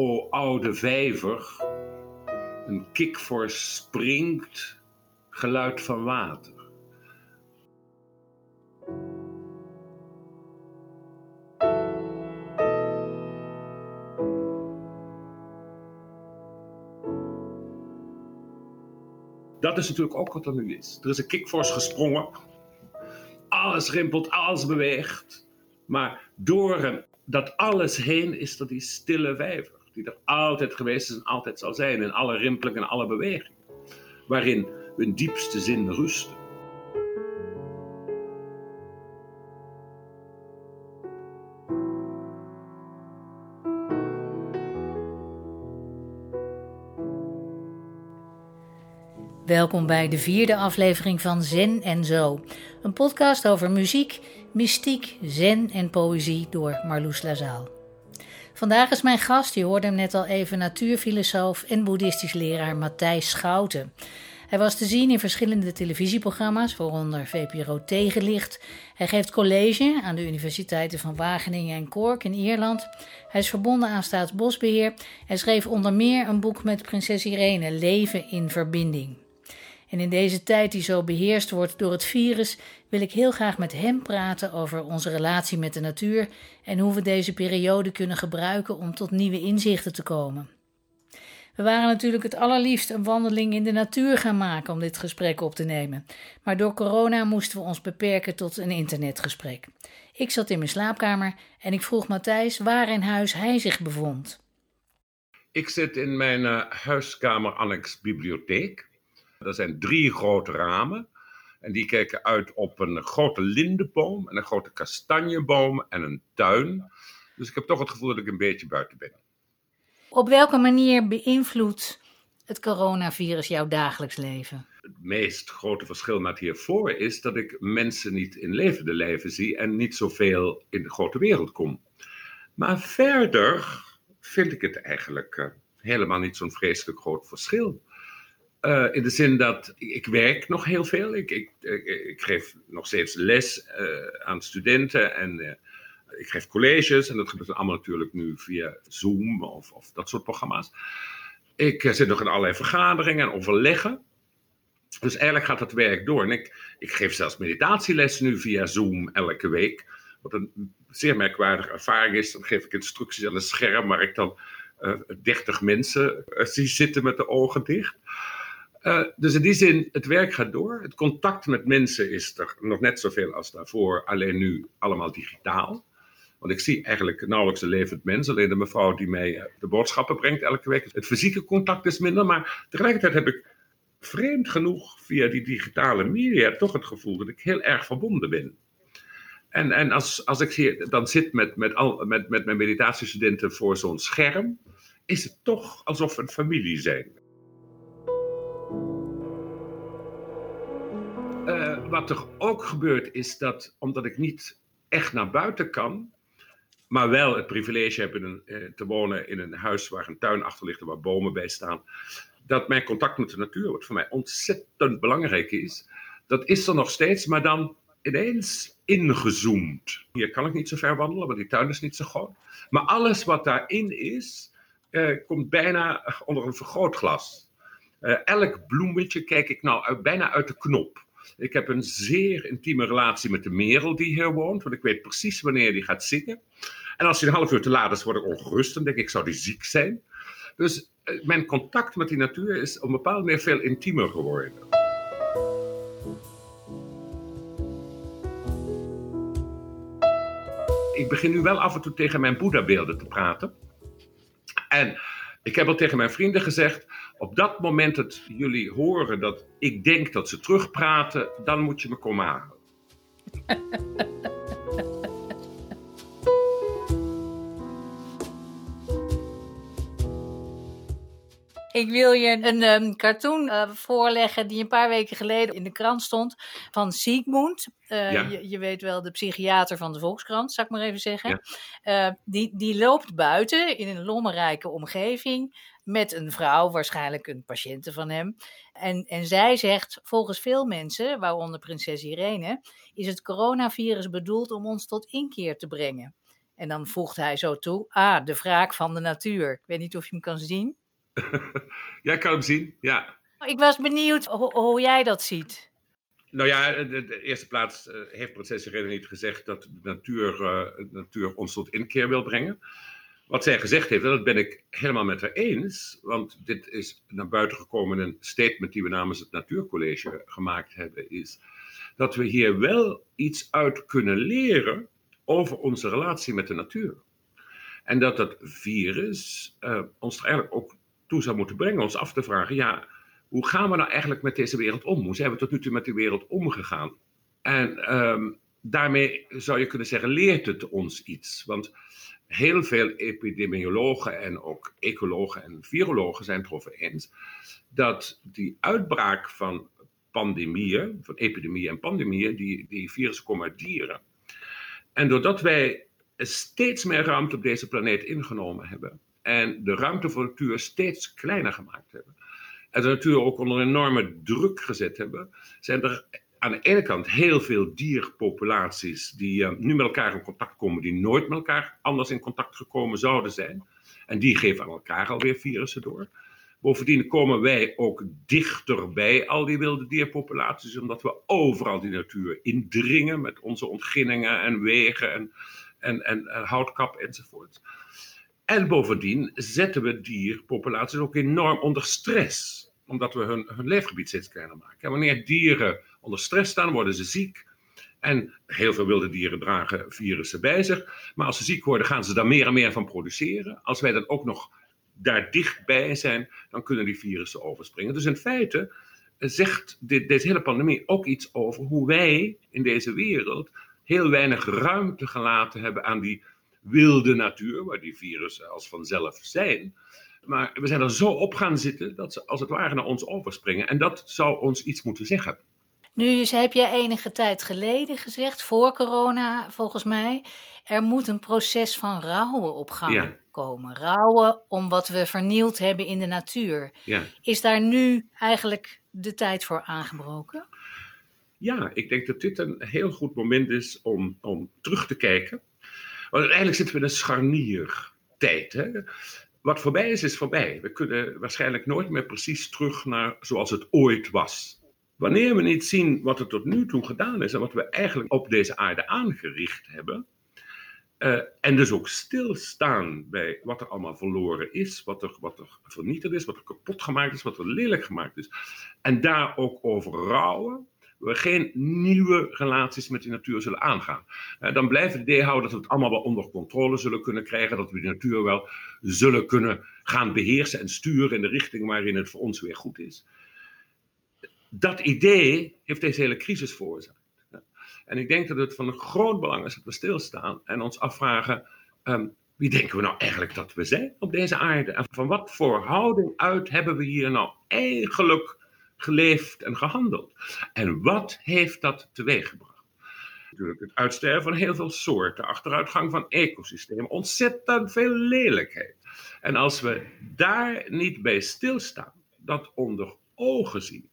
O oude vijver, een kikvors springt, geluid van water. Dat is natuurlijk ook wat er nu is. Er is een kikvors gesprongen. Alles rimpelt, alles beweegt. Maar door dat alles heen is er die stille vijver. Die er altijd geweest is en altijd zal zijn. In alle rimpelingen en alle bewegingen. Waarin hun diepste zin rusten. Welkom bij de vierde aflevering van Zen en Zo. Een podcast over muziek, mystiek, zen en poëzie door Marloes Lazaal. Vandaag is mijn gast, je hoorde hem net al even, natuurfilosoof en boeddhistisch leraar Matthijs Schouten. Hij was te zien in verschillende televisieprogramma's, waaronder VPRO Tegenlicht. Hij geeft college aan de universiteiten van Wageningen en Cork in Ierland. Hij is verbonden aan Staatsbosbeheer en schreef onder meer een boek met prinses Irene, Leven in Verbinding. En in deze tijd die zo beheerst wordt door het virus, wil ik heel graag met hem praten over onze relatie met de natuur en hoe we deze periode kunnen gebruiken om tot nieuwe inzichten te komen. We waren natuurlijk het allerliefst een wandeling in de natuur gaan maken om dit gesprek op te nemen. Maar door corona moesten we ons beperken tot een internetgesprek. Ik zat in mijn slaapkamer en ik vroeg Matthijs waar in huis hij zich bevond. Ik zit in mijn uh, huiskamer annex bibliotheek. Er zijn drie grote ramen. En die kijken uit op een grote lindeboom en een grote kastanjeboom en een tuin. Dus ik heb toch het gevoel dat ik een beetje buiten ben. Op welke manier beïnvloedt het coronavirus jouw dagelijks leven? Het meest grote verschil met hiervoor is dat ik mensen niet in levende leven zie en niet zoveel in de grote wereld kom. Maar verder vind ik het eigenlijk uh, helemaal niet zo'n vreselijk groot verschil. Uh, in de zin dat ik, werk nog heel veel. Ik, ik, ik, geef nog steeds les uh, aan studenten en uh, ik geef colleges. En dat gebeurt allemaal natuurlijk nu via Zoom of, of dat soort programma's. Ik zit nog in allerlei vergaderingen en overleggen. Dus eigenlijk gaat het werk door. En ik, ik geef zelfs meditatieles nu via Zoom elke week. Wat een zeer merkwaardige ervaring is. Dan geef ik instructies aan een scherm waar ik dan 30 mensen zie zitten met de ogen dicht. Uh, dus in die zin, het werk gaat door. Het contact met mensen is er nog net zoveel als daarvoor, alleen nu allemaal digitaal. Want ik zie eigenlijk nauwelijks een levend mens. Alleen de mevrouw die mij de boodschappen brengt elke week. Het fysieke contact is minder. Maar tegelijkertijd heb ik vreemd genoeg via die digitale media toch het gevoel dat ik heel erg verbonden ben. En, en als, als ik hier dan zit met, met, al, met, met mijn meditatiestudenten voor zo'n scherm, is het toch alsof we een familie zijn. Uh, wat er ook gebeurt is dat, omdat ik niet echt naar buiten kan, maar wel het privilege heb in een, uh, te wonen in een huis waar een tuin achter ligt en waar bomen bij staan, dat mijn contact met de natuur, wat voor mij ontzettend belangrijk is, dat is er nog steeds, maar dan ineens ingezoomd. Hier kan ik niet zo ver wandelen, want die tuin is niet zo groot. Maar alles wat daarin is, uh, komt bijna onder een vergrootglas. elk bloemetje kijk ik nou bijna uit de knop. Ik heb een zeer intieme relatie met de merel die hier woont, want ik weet precies wanneer die gaat zingen. En als hij een half uur te laat is, word ik ongerust en denk ik, zou die ziek zijn? Dus eh, mijn contact met die natuur is op een bepaalde manier veel intiemer geworden. Ik begin nu wel af en toe tegen mijn Boeddha-beelden te praten. En ik heb al tegen mijn vrienden gezegd: op dat moment dat jullie horen dat ik denk dat ze terugpraten, dan moet je me komen halen. Ik wil je een um, cartoon uh, voorleggen die een paar weken geleden in de krant stond van Sigmund. Uh, ja. je, je, weet wel, de psychiater van de Volkskrant, zal ik maar even zeggen. Ja. Uh, die, die loopt buiten in een lommerrijke omgeving met een vrouw, waarschijnlijk een patiënte van hem. En, en zij zegt, volgens veel mensen, waaronder prinses Irene, is het coronavirus bedoeld om ons tot inkeer te brengen. En dan voegt hij zo toe, ah, de wraak van de natuur. Ik weet niet of je hem kan zien. ja, ik kan hem zien, ja. Ik was benieuwd hoe jij dat ziet. Nou ja, in de, eerste plaats uh, heeft prinses Irene niet gezegd dat de natuur, uh, de natuur ons tot inkeer wil brengen. Wat zij gezegd heeft, en dat ben ik helemaal met haar eens, want dit is naar buiten gekomen in een statement die we namens het Natuurcollege gemaakt hebben, is dat we hier wel iets uit kunnen leren over onze relatie met de natuur. En dat dat virus uh, ons er eigenlijk ook toe zou moeten brengen ons af te vragen, ja, hoe gaan we nou eigenlijk met deze wereld om? Hoe zijn we tot nu toe met die wereld omgegaan? En um, daarmee zou je kunnen zeggen, leert het ons iets? Want heel veel epidemiologen en ook ecologen en virologen zijn het erover eens dat die uitbraak van pandemieën, van epidemieën en pandemieën, die, die virussen komen uit dieren. En doordat wij steeds meer ruimte op deze planeet ingenomen hebben en de ruimte voor natuur steeds kleiner gemaakt hebben, en de natuur ook onder enorme druk gezet hebben, zijn er aan de ene kant heel veel dierpopulaties die uh, nu met elkaar in contact komen, die nooit met elkaar anders in contact gekomen zouden zijn. En die geven aan elkaar alweer virussen door. Bovendien komen wij ook dichter bij al die wilde dierpopulaties, omdat we overal die natuur indringen met onze ontginningen en wegen en, en, en, en houtkap enzovoort. En bovendien zetten we dierpopulaties ook enorm onder stress omdat we hun, hun leefgebied steeds kleiner maken. En wanneer dieren onder stress staan, worden ze ziek. En heel veel wilde dieren dragen virussen bij zich. Maar als ze ziek worden, gaan ze daar meer en meer van produceren. Als wij dan ook nog daar dichtbij zijn, dan kunnen die virussen overspringen. Dus in feite zegt dit, deze hele pandemie ook iets over hoe wij in deze wereld heel weinig ruimte gelaten hebben aan die wilde natuur, waar die virussen als vanzelf zijn. Maar we zijn er zo op gaan zitten dat ze als het ware naar ons overspringen. En dat zou ons iets moeten zeggen. Nu heb jij enige tijd geleden gezegd, voor corona volgens mij, er moet een proces van rouwen op gang komen. Rouwen om wat we vernield hebben in de natuur. Ja. Is daar nu eigenlijk de tijd voor aangebroken? Ja, ik denk dat dit een heel goed moment is om, om terug te kijken. Want uiteindelijk zitten we in een scharniertijd. Hè? wat voorbij is, is voorbij. We kunnen waarschijnlijk nooit meer precies terug naar zoals het ooit was. Wanneer we niet zien wat er tot nu toe gedaan is en wat we eigenlijk op deze aarde aangericht hebben, uh, en dus ook stilstaan bij wat er allemaal verloren is, wat er, wat er vernietigd is, wat er kapot gemaakt is, wat er lelijk gemaakt is, en daar ook over rouwen, we geen nieuwe relaties met die natuur zullen aangaan. Uh, dan blijft het idee houden dat we het allemaal wel onder controle zullen kunnen krijgen, dat we die natuur wel zullen kunnen gaan beheersen en sturen in de richting waarin het voor ons weer goed is. Dat idee heeft deze hele crisis veroorzaakt. En ik denk dat het van groot belang is dat we stilstaan en ons afvragen: um, wie denken we nou eigenlijk dat we zijn op deze aarde? En van wat voor houding uit hebben we hier nou eigenlijk geleefd en gehandeld. En wat heeft dat teweeggebracht? Natuurlijk het uitsterven van heel veel soorten, achteruitgang van ecosystemen, ontzettend veel lelijkheid. En als we daar niet bij stilstaan, dat onder ogen zien,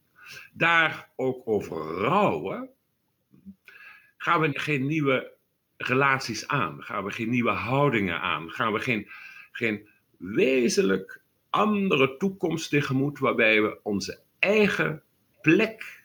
daar ook over rouwen, gaan we geen nieuwe relaties aan, gaan we geen nieuwe houdingen aan, gaan we geen, geen wezenlijk andere toekomst tegemoet waarbij we onze eigen plek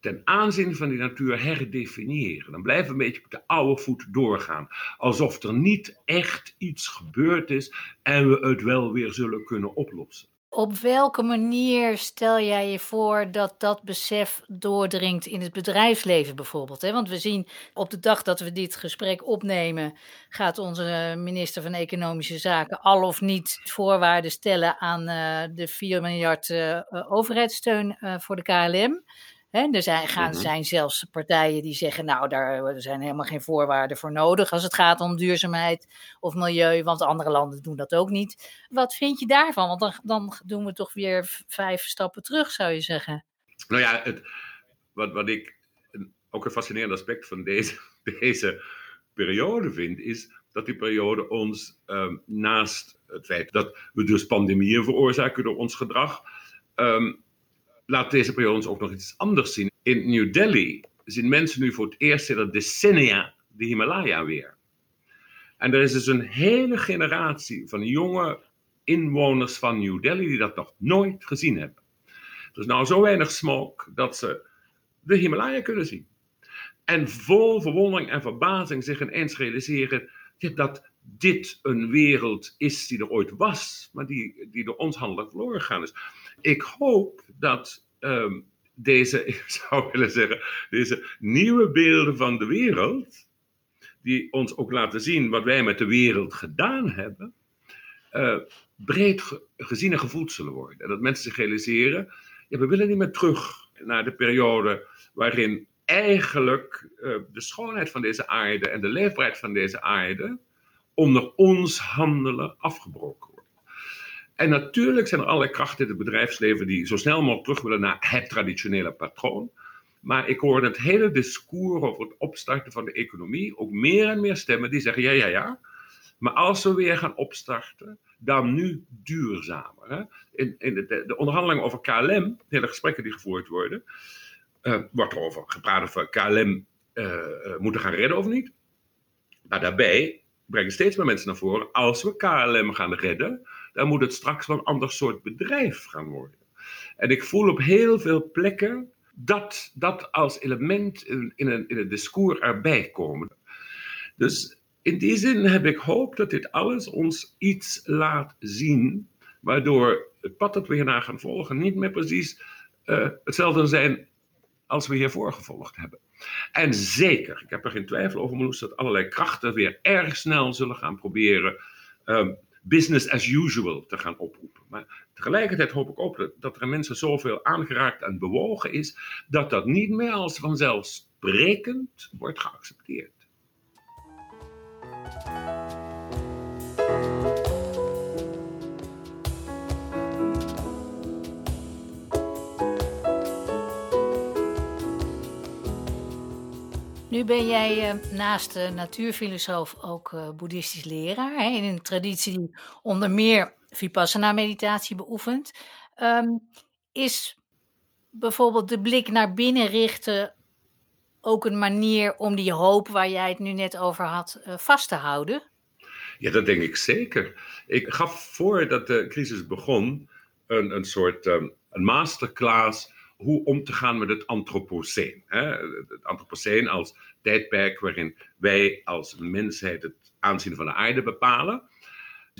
ten aanzien van die natuur herdefiniëren. Dan blijven we een beetje op de oude voet doorgaan. Alsof er niet echt iets gebeurd is en we het wel weer zullen kunnen oplossen. Op welke manier stel jij je voor dat dat besef doordringt in het bedrijfsleven bijvoorbeeld? Want we zien op de dag dat we dit gesprek opnemen, gaat onze minister van Economische Zaken al of niet voorwaarden stellen aan eh, de 4 miljard uh, overheidssteun voor de KLM. Er zijn, gaan, zijn zelfs partijen die zeggen, nou, daar zijn helemaal geen voorwaarden voor nodig als het gaat om duurzaamheid of milieu, want andere landen doen dat ook niet. Wat vind je daarvan? Want dan, dan doen we toch weer vijf stappen terug, zou je zeggen. Nou ja, het, wat, wat ik ook een fascinerend aspect van deze, deze periode vind, is dat die periode ons um, naast het feit dat we dus pandemieën veroorzaken door ons gedrag, um, laat deze periode ons ook nog iets anders zien. In New Delhi zien mensen nu voor het eerst sinds decennia de Himalaya weer. En er is dus een hele generatie van jonge inwoners van New Delhi die dat nog nooit gezien hebben. Er is nou zo weinig smog dat ze de Himalaya kunnen zien. En vol verwondering en verbazing zich ineens realiseren dat dit een wereld is die er ooit was, maar die, die door ons handelen verloren gegaan is. Ik hoop dat ehm, deze, ik zou willen zeggen, deze nieuwe beelden van de wereld, die ons ook laten zien wat wij met de wereld gedaan hebben, uh, breed gezien en gevoeld zullen worden. En dat mensen zich realiseren, ja, we willen niet meer terug naar de periode waarin eigenlijk uh, de schoonheid van deze aarde en de leefbaarheid van deze aarde onder ons handelen afgebroken wordt. En natuurlijk zijn er allerlei krachten in het bedrijfsleven die zo snel mogelijk terug willen naar het traditionele patroon. Maar ik hoor het hele discours over het opstarten van de economie ook meer en meer stemmen die zeggen: ja, ja, ja. Maar als we weer gaan opstarten, dan nu duurzamer. Hè? In, in de, de, onderhandelingen over KLM, de hele gesprekken die gevoerd worden, uh, wordt er over gepraat of we KLM uh, moeten gaan redden of niet. Maar daarbij brengen steeds meer mensen naar voren. Als we KLM gaan redden, dan moet het straks wel een ander soort bedrijf gaan worden. En ik voel op heel veel plekken dat dat als element in, in, een, in het discours erbij komen. Dus in die zin heb ik hoop dat dit alles ons iets laat zien, waardoor het pad dat we hierna gaan volgen niet meer precies uh, hetzelfde zijn als we hiervoor gevolgd hebben. En zeker, ik heb er geen twijfel over, Marloes, dat allerlei krachten weer erg snel zullen gaan proberen um, business as usual te gaan oproepen. Maar tegelijkertijd hoop ik ook dat, dat er mensen zoveel aangeraakt en bewogen is, dat dat niet meer als vanzelfsprekend wordt geaccepteerd. Nu ben jij uh, naast natuurfilosoof ook uh, boeddhistisch leraar. Hè, in een traditie die onder meer vipassana-meditatie beoefent. Um, is bijvoorbeeld de blik naar binnen richten ook een manier om die hoop waar jij het nu net over had vast te houden? Ja, dat denk ik zeker. Ik gaf voordat de crisis begon een, een soort um, een masterclass hoe om te gaan met het antropoceen. Hè? Het antropoceen als tijdperk waarin wij als mensheid het aanzien van de aarde bepalen.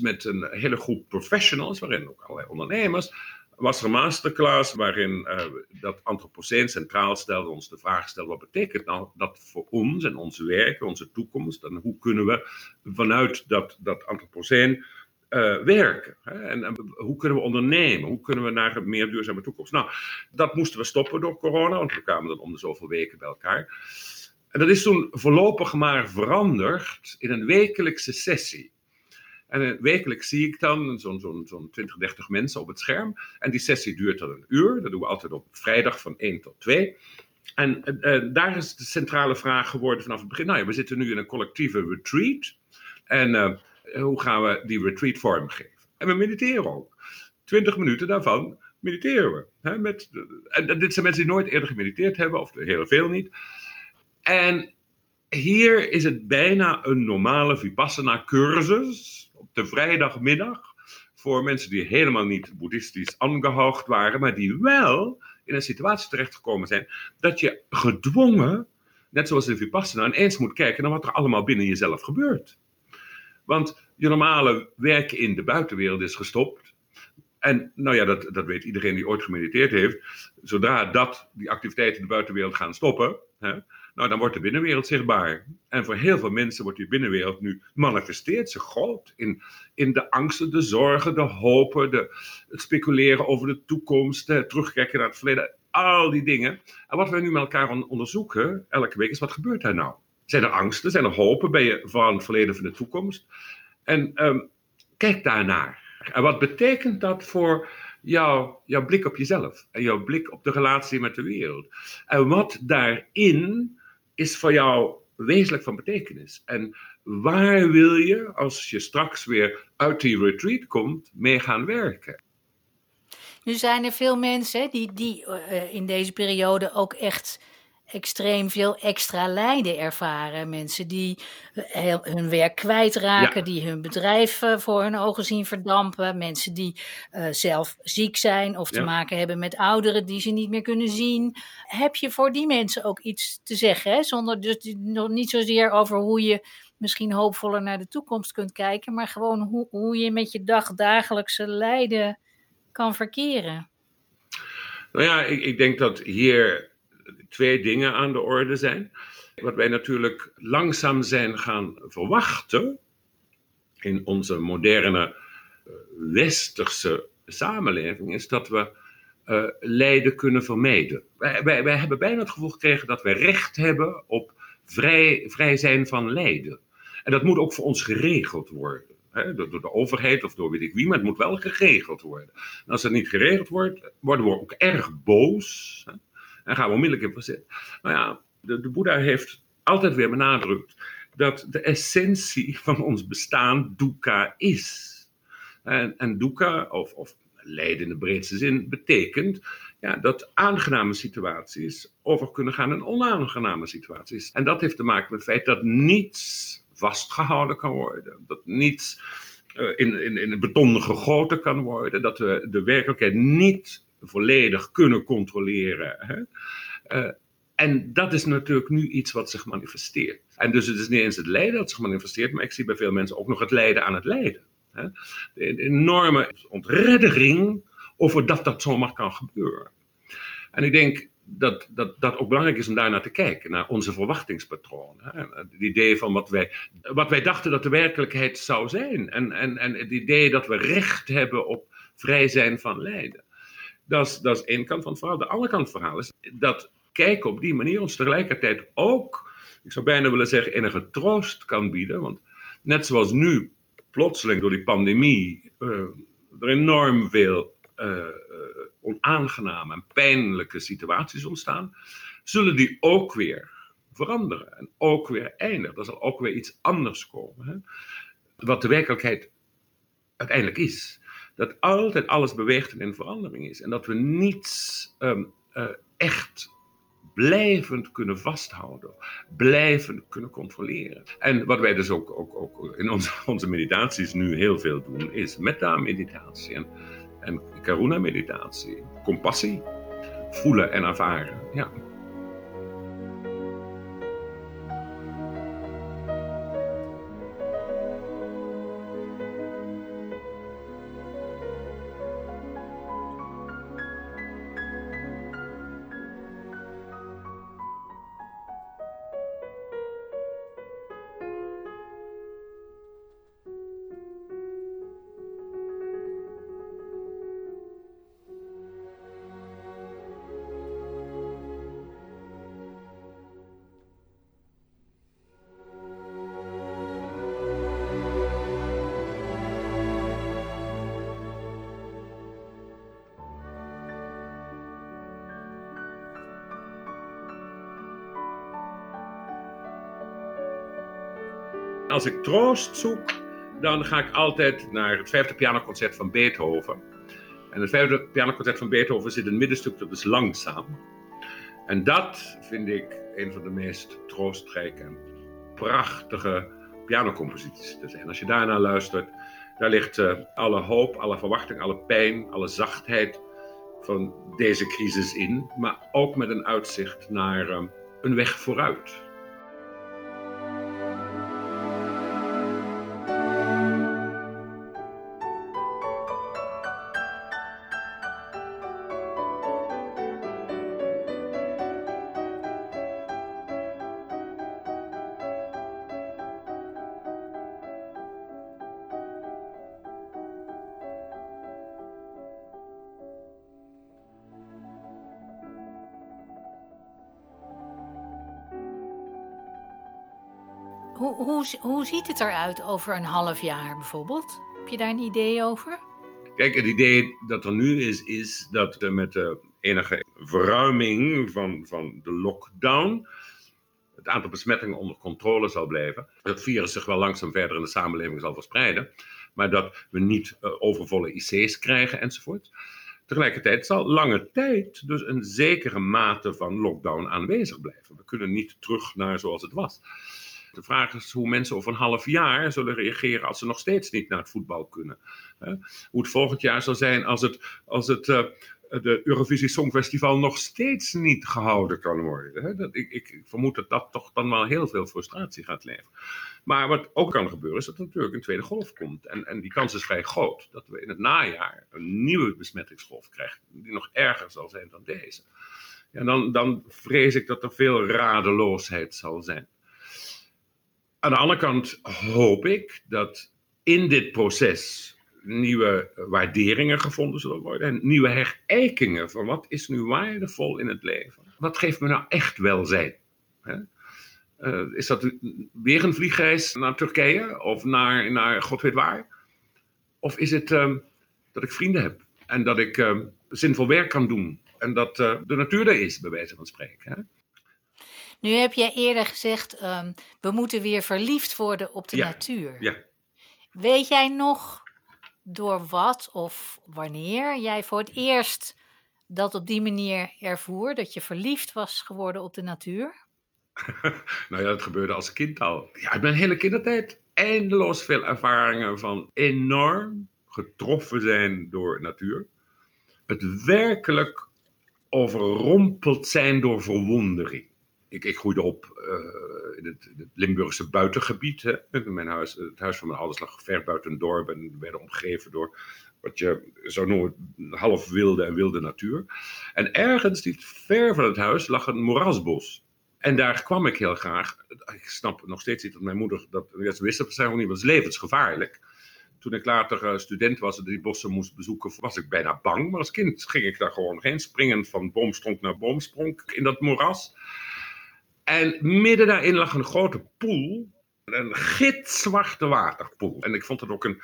Met een hele groep professionals, waarin ook allerlei ondernemers, was er een masterclass waarin uh, dat antropoceen centraal stelde, ons de vraag stelde, wat betekent nou dat voor ons en onze werk, onze toekomst, en hoe kunnen we vanuit dat, dat antropoceen uh, werken. Hè? En, hoe kunnen we ondernemen? Hoe kunnen we naar een meer duurzame toekomst? Nou, dat moesten we stoppen door corona, want we kwamen dan om de zoveel weken bij elkaar. En dat is toen voorlopig maar veranderd in een wekelijkse sessie. En wekelijks zie ik dan zo'n zo'n zo'n 20, 30 mensen op het scherm. En die sessie duurt dan een uur. Dat doen we altijd op vrijdag van 1 tot 2. En uh, daar is de centrale vraag geworden vanaf het begin. Nou ja, we zitten nu in een collectieve retreat. En hoe gaan we die retreat vormgeven? En we mediteren ook. 20 minuten daarvan mediteren we. Hè, met, en dit zijn mensen die nooit eerder gemediteerd hebben, of heel veel niet. En hier is het bijna een normale Vipassana-cursus op de vrijdagmiddag voor mensen die helemaal niet boeddhistisch aangehoogd waren, maar die wel in een situatie terechtgekomen zijn dat je gedwongen, net zoals in Vipassana, ineens moet kijken naar wat er allemaal binnen jezelf gebeurt. Want je normale werk in de buitenwereld is gestopt. En nou ja, dat, dat weet iedereen die ooit gemediteerd heeft. Zodra dat, die activiteiten in de buitenwereld gaan stoppen, hè, nou, dan wordt de binnenwereld zichtbaar. En voor heel veel mensen wordt die binnenwereld nu manifesteert zich groot. In, in de angsten, de zorgen, de hopen, de, het speculeren over de toekomst, het terugkijken naar het verleden. Al die dingen. En wat we nu met elkaar onderzoeken, elke week, is wat gebeurt daar nou? Zijn er angsten? Zijn er hopen? Ben je van het verleden van de toekomst? En um, kijk daarnaar. En wat betekent dat voor jouw, jouw blik op jezelf en jouw blik op de relatie met de wereld? En wat daarin is voor jou wezenlijk van betekenis? En waar wil je, als je straks weer uit die retreat komt, mee gaan werken? Nu zijn er veel mensen die, die uh, in deze periode ook echt extreem veel extra lijden ervaren. Mensen die eh, hun werk kwijtraken, die hun bedrijf eh, voor hun ogen zien verdampen. Mensen die uh, zelf ziek zijn of te maken hebben met ouderen die ze niet meer kunnen zien. Heb je voor die mensen ook iets te zeggen? Hè? Zonder dus nog niet zozeer over hoe je misschien hoopvoller naar de toekomst kunt kijken, maar gewoon hoe, hoe je met je dagdagelijkse lijden kan verkeren. Nou ja, ik, ik denk dat hier twee dingen aan de orde zijn. Wat wij natuurlijk langzaam zijn gaan verwachten in onze moderne eh, westerse samenleving, is dat we uh, lijden kunnen vermijden. Wij, wij, hebben bijna het gevoel gekregen dat wij recht hebben op vrij, vrij zijn van lijden. En dat moet ook voor ons geregeld worden. Door, de overheid of door weet ik wie, maar het moet wel geregeld worden. En als het niet geregeld wordt, worden we ook erg boos. En gaan we onmiddellijk in verzet. Nou ja, de, de Boeddha heeft altijd weer benadrukt dat de essentie van ons bestaan dukkha is. En, en dukkha, of, of lijden in de breedste zin, betekent ja, dat aangename situaties over kunnen gaan in onaangename situaties. En dat heeft te maken met het feit dat niets vastgehouden kan worden. Dat niets uh, in, in, in beton gegoten kan worden. Dat we de werkelijkheid niet volledig kunnen controleren. Hè? Uh, en dat is natuurlijk nu iets wat zich manifesteert. En dus het is niet eens het lijden dat zich manifesteert, maar ik zie bij veel mensen ook nog het lijden aan het lijden. Hè? De, enorme ontreddering over dat dat zomaar kan gebeuren. En ik denk, dat, dat, dat ook belangrijk is om daar naar te kijken, naar onze verwachtingspatronen. Het idee van wat wij, wat wij dachten dat de werkelijkheid zou zijn. En, en, en het idee dat we recht hebben op vrij zijn van lijden. Dat is, dat één kant van het verhaal. De andere kant van het verhaal is dat kijken op die manier ons tegelijkertijd ook, ik zou bijna willen zeggen, enige troost kan bieden. Want net zoals nu, plotseling door die pandemie, uh, er enorm veel uh, onaangename en pijnlijke situaties ontstaan, zullen die ook weer veranderen en ook weer eindigen. Er zal ook weer iets anders komen. Wat de werkelijkheid uiteindelijk is. Dat altijd alles beweegt en in verandering is. En dat we niets um, uh, echt blijvend kunnen vasthouden, blijvend kunnen controleren. En wat wij dus ook, ook, ook in onze, onze meditaties nu heel veel doen, is metta-meditatie. En en karuna-meditatie. Compassie. Voelen en ervaren. Ja. Als ik troost zoek, dan ga ik altijd naar het vijfde pianoconcert van Beethoven. En het vijfde pianoconcert van Beethoven zit het middenstuk, dat is langzaam. En dat vind ik een van de meest troostrijke en prachtige pianocomposities te zijn. Als je daarnaar luistert, daar ligt uh, alle hoop, alle verwachting, alle pijn, alle zachtheid van deze crisis in. Maar ook met een uitzicht naar uh, een weg vooruit. Hoe, hoe, hoe ziet het eruit over een half jaar bijvoorbeeld? Heb je daar een idee over? Kijk, het idee dat er nu is, is dat met de enige verruiming van, van de lockdown het aantal besmettingen onder controle zal blijven. Dat virus zich wel langzaam verder in de samenleving zal verspreiden. Maar dat we niet uh, overvolle IC's krijgen enzovoort. Tegelijkertijd zal lange tijd dus een zekere mate van lockdown aanwezig blijven. We kunnen niet terug naar zoals het was. De vraag is hoe mensen over een half jaar zullen reageren als ze nog steeds niet naar het voetbal kunnen. Hoe het volgend jaar zal zijn als het, als het uh, de Eurovisie Songfestival nog steeds niet gehouden kan worden. Ik, vermoed dat dat toch dan wel heel veel frustratie gaat leveren. Maar wat ook kan gebeuren is dat er natuurlijk een tweede golf komt. En, en die kans is vrij groot dat we in het najaar een nieuwe besmettingsgolf krijgen. Die nog erger zal zijn dan deze. En dan, dan vrees ik dat er veel radeloosheid zal zijn. Aan de andere kant hoop ik dat in dit proces nieuwe waarderingen gevonden zullen worden. En nieuwe herijkingen van wat is nu waardevol in het leven. Wat geeft me nou echt welzijn? Hè? Uh, is dat weer een vliegreis naar Turkije of naar, naar god weet waar? Of is het uh, dat ik vrienden heb en dat ik uh, zinvol werk kan doen en dat de natuur er is, bij wijze van spreken? Hè? Nu heb jij eerder gezegd, um, we moeten weer verliefd worden op de ja, natuur. Ja. Weet jij nog door wat of wanneer jij voor het eerst dat op die manier ervoer, dat je verliefd was geworden op de natuur? nou ja, dat gebeurde als kind al. Ja, mijn hele kindertijd eindeloos veel ervaringen van enorm getroffen zijn door natuur. Het werkelijk overrompeld zijn door verwondering. Ik, ik groeide op uh, in, het, het, Limburgse buitengebied. Hè. Mijn huis, het huis van mijn ouders lag ver buiten een dorp en we werden omgeven door wat je zou noemen half wilde en wilde natuur. En ergens, niet ver van het huis, lag een moerasbos. En daar kwam ik heel graag. Ik snap nog steeds niet dat mijn moeder dat wist. Dat was niet, was levensgevaarlijk. Toen ik later uh, student was en die bossen moest bezoeken, was ik bijna bang. Maar als kind ging ik daar gewoon heen, springen van boomstronk naar boomstronk in dat moeras. En midden daarin lag een grote poel, een gitzwarte waterpoel. En ik vond het ook een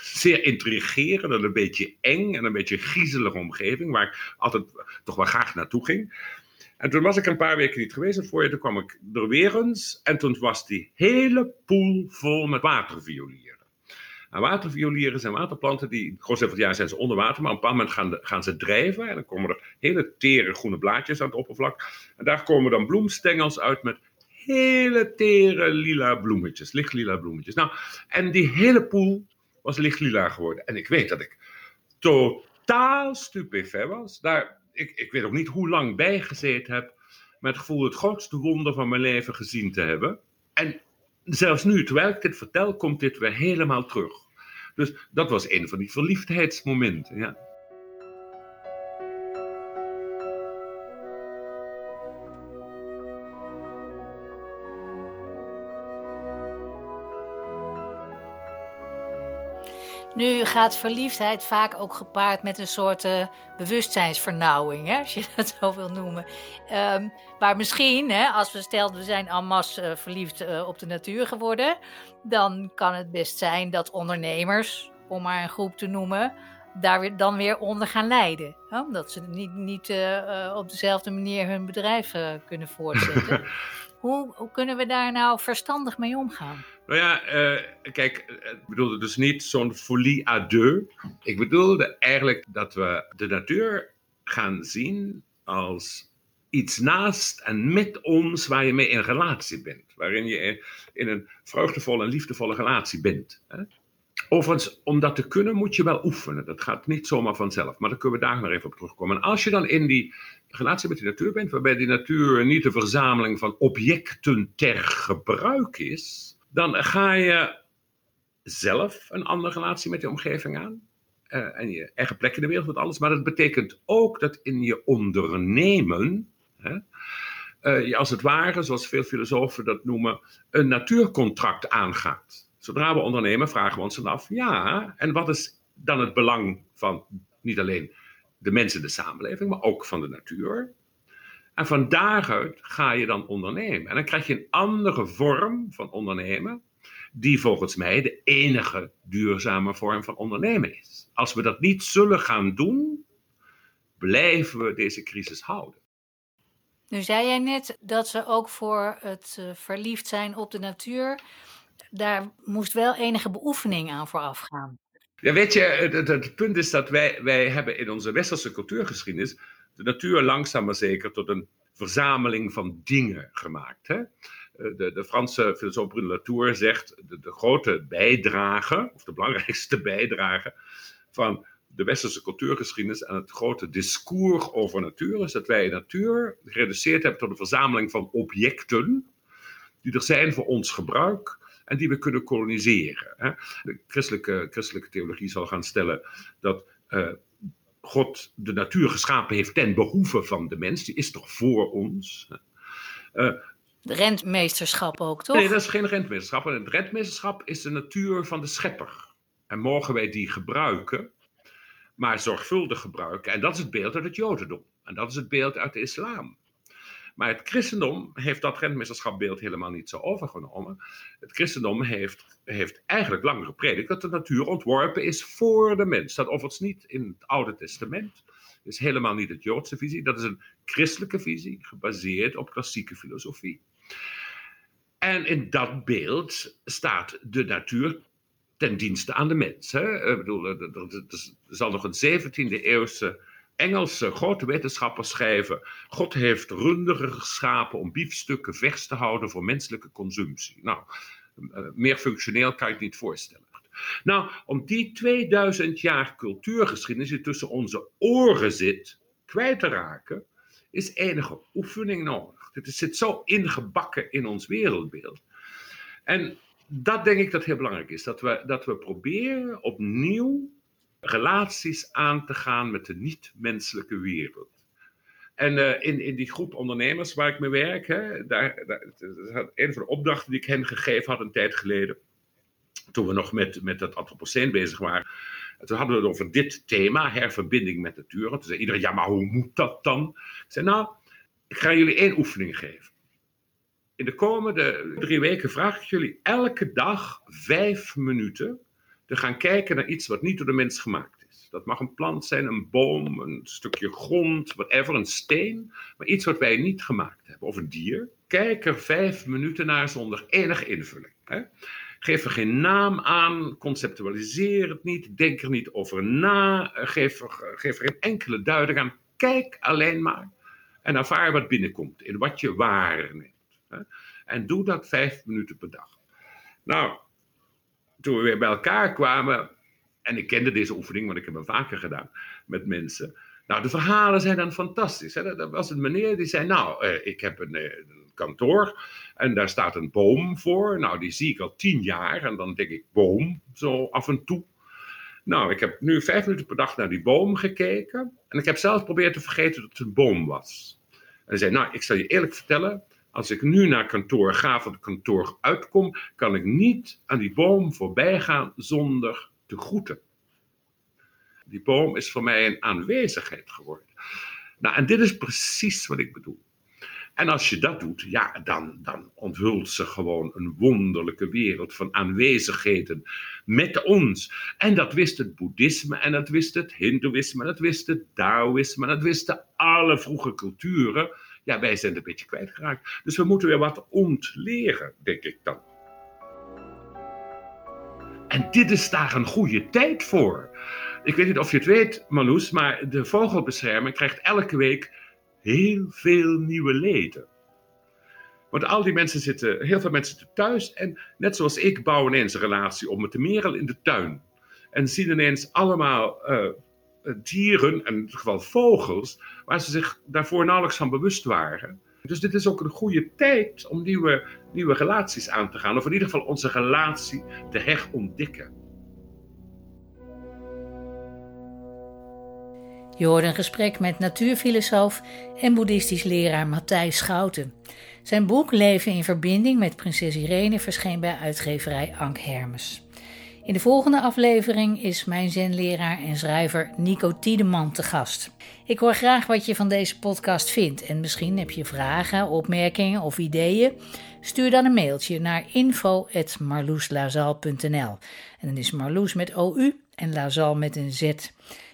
zeer intrigerende, een beetje eng en een beetje griezelige omgeving, waar ik altijd toch wel graag naartoe ging. En toen was ik een paar weken niet geweest. En voor je, toen kwam ik er weer eens. En toen was die hele poel vol met waterviolieren. En waterviolieren zijn waterplanten die, groot van het jaar zijn ze onder water, maar op een bepaald moment gaan, gaan ze drijven. En dan komen er hele tere groene blaadjes aan het oppervlak. En daar komen dan bloemstengels uit met hele tere lila bloemetjes, lichtlila bloemetjes. Nou, en die hele poel was lichtlila geworden. En ik weet dat ik totaal stupefait was. Daar, ik, ik weet ook niet hoe lang bijgezeten heb, met het gevoel het grootste wonder van mijn leven gezien te hebben. En zelfs nu, terwijl ik dit vertel, komt dit weer helemaal terug. Dus dat was een van die verliefdheidsmomenten. Ja. Nu gaat verliefdheid vaak ook gepaard met een soort uh, bewustzijnsvernauwing, hè, als je dat zo wil noemen. Um, maar misschien, hè, als we stelden we zijn en masse uh, verliefd uh, op de natuur geworden, dan kan het best zijn dat ondernemers, om maar een groep te noemen, daar weer, dan weer onder gaan lijden. Hè? Omdat ze niet, niet op dezelfde manier hun bedrijf kunnen voortzetten. Hoe, hoe kunnen we daar nou verstandig mee omgaan? Nou ja, uh, kijk, ik bedoelde dus niet zo'n folie à deux. Ik bedoelde eigenlijk dat we de natuur gaan zien als iets naast en met ons waar je mee in relatie bent. Waarin je in een vreugdevolle en liefdevolle relatie bent. Hè? Overigens, om dat te kunnen moet je wel oefenen. Dat gaat niet zomaar vanzelf. Maar daar kunnen we daar nog even op terugkomen. En als je dan in die relatie met die natuur bent, waarbij die natuur niet de verzameling van objecten ter gebruik is, dan ga je zelf een andere relatie met je omgeving aan. Uh, en je eigen plek in de wereld met alles. Maar dat betekent ook dat in je ondernemen. Hè, uh, je als het ware, zoals veel filosofen dat noemen, een natuurcontract aangaat. Zodra we ondernemen, vragen we ons dan af: ja, en wat is dan het belang van niet alleen de mensen, de samenleving, maar ook van de natuur? En van daaruit ga je dan ondernemen. En dan krijg je een andere vorm van ondernemen, die volgens mij de enige duurzame vorm van ondernemen is. Als we dat niet zullen gaan doen, blijven we deze crisis houden. Nu zei jij net dat ze ook voor het uh, verliefd zijn op de natuur, daar moest wel enige beoefening aan vooraf gaan. Ja, weet je, het, het, punt is dat wij, wij hebben in onze westerse cultuurgeschiedenis de natuur langzaam maar zeker tot een verzameling van dingen gemaakt. Hè? Eh, de, de, Franse filosoof Bruno Latour zegt de, de grote bijdrage, of de belangrijkste bijdrage van de westerse cultuurgeschiedenis aan het grote discours over natuur is dat wij natuur gereduceerd hebben tot een verzameling van objecten die er zijn voor ons gebruik en die we kunnen koloniseren. De christelijke, christelijke theologie zal gaan stellen dat uh, God de natuur geschapen heeft ten behoeve van de mens, die is toch voor ons. Uh, de rentmeesterschap ook, toch? Nee, dat is geen rentmeesterschap. Het rentmeesterschap is de natuur van de schepper. En mogen wij die gebruiken, maar zorgvuldig gebruiken. En dat is het beeld uit het Jodendom. En dat is het beeld uit de islam. Maar het christendom heeft dat rentmeesterschapbeeld helemaal niet zo overgenomen. Het christendom heeft, heeft eigenlijk lang gepredikt dat de natuur ontworpen is voor de mens. Dat overigens niet in het Oude Testament. Dat is helemaal niet het Joodse visie. Dat is een christelijke visie, gebaseerd op klassieke filosofie. En in dat beeld staat de natuur ten dienste aan de mens. Hè? Ik bedoel, er, zal nog een 17e eeuwse Engelse grote wetenschappers schrijven: God heeft runderen geschapen om biefstukken vers te houden voor menselijke consumptie. Nou, eh, meer functioneel kan je het niet voorstellen. Nou, om die 2000 jaar cultuurgeschiedenis die tussen onze oren zit, kwijt te raken, is enige oefening nodig. Dit zit zo ingebakken in ons wereldbeeld. En dat denk ik dat heel belangrijk is. Dat we, dat we proberen opnieuw relaties aan te gaan met de niet-menselijke wereld. En uh, in, in die groep ondernemers waar ik mee werk, hè, daar, een van de opdrachten die ik hen gegeven had een tijd geleden, toen we nog met, met antropoceen bezig waren, toen hadden we het over dit thema, herverbinding met natuur. Toen zei iedereen, ja, maar hoe moet dat dan? Ik zei, nou, ik ga jullie één oefening geven. In de komende drie weken vraag ik jullie elke dag vijf minuten te gaan kijken naar iets wat niet door de mens gemaakt is. Dat mag een plant zijn, een boom, een stukje grond, whatever, een steen. Maar iets wat wij niet gemaakt hebben, of een dier. Kijk er vijf minuten naar zonder enige invulling. Hè? Geef er geen naam aan, conceptualiseer het niet, denk er niet over na, geef er, geef er geen enkele duiding aan. Kijk alleen maar en ervaar wat binnenkomt, in wat je waarneemt. En doe dat vijf minuten per dag. Nou, toen we weer bij elkaar kwamen, en ik kende deze oefening, want ik heb hem vaker gedaan met mensen. Nou, de verhalen zijn dan fantastisch. Hè? Dat was een meneer die zei: Nou, eh, ik heb een, eh, een, kantoor en daar staat een boom voor. Nou, die zie ik al tien jaar en dan denk ik: boom, zo af en toe. Nou, ik heb nu vijf minuten per dag naar die boom gekeken. En ik heb zelfs proberen te vergeten dat het een boom was. En hij zei: Nou, ik zal je eerlijk vertellen. Als ik nu naar kantoor ga, van het kantoor uitkom, kan ik niet aan die boom voorbij gaan zonder te groeten. Die boom is voor mij een aanwezigheid geworden. Nou, en dit is precies wat ik bedoel. En als je dat doet, ja, dan, dan onthult ze gewoon een wonderlijke wereld van aanwezigheden met ons. En dat wist het boeddhisme, en dat wist het hindoeïsme, en dat wist het taoïsme, en dat wisten alle vroege culturen. Ja, wij zijn een beetje kwijtgeraakt. Dus we moeten weer wat ontleren, denk ik dan. En dit is daar een goede tijd voor. Ik weet niet of je het weet, Marloes, maar de vogelbescherming krijgt elke week heel veel nieuwe leden. Want al die mensen zitten, heel veel mensen zitten thuis en net zoals ik bouwen ineens een relatie op met de merel in de tuin. En zien ineens allemaal uh, dieren, in dit geval vogels, waar ze zich daarvoor nauwelijks van bewust waren. Dus dit is ook een goede tijd om nieuwe, nieuwe relaties aan te gaan, of in ieder geval onze relatie te herontdekken. Je hoorde een gesprek met natuurfilosoof en boeddhistisch leraar Matthijs Schouten. Zijn boek Leven in verbinding met prinses Irene verscheen bij uitgeverij Ank Hermes. In de volgende aflevering is mijn zenleraar en schrijver Nico Tiedeman te gast. Ik hoor graag wat je van deze podcast vindt en misschien heb je vragen, opmerkingen of ideeën. Stuur dan een mailtje naar info.marloeslazal.nl En dan is Marloes met OU en Lazal met een Z.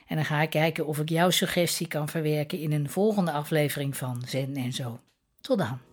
En dan ga ik kijken of ik jouw suggestie kan verwerken in een volgende aflevering van Zen en Zo. Tot dan.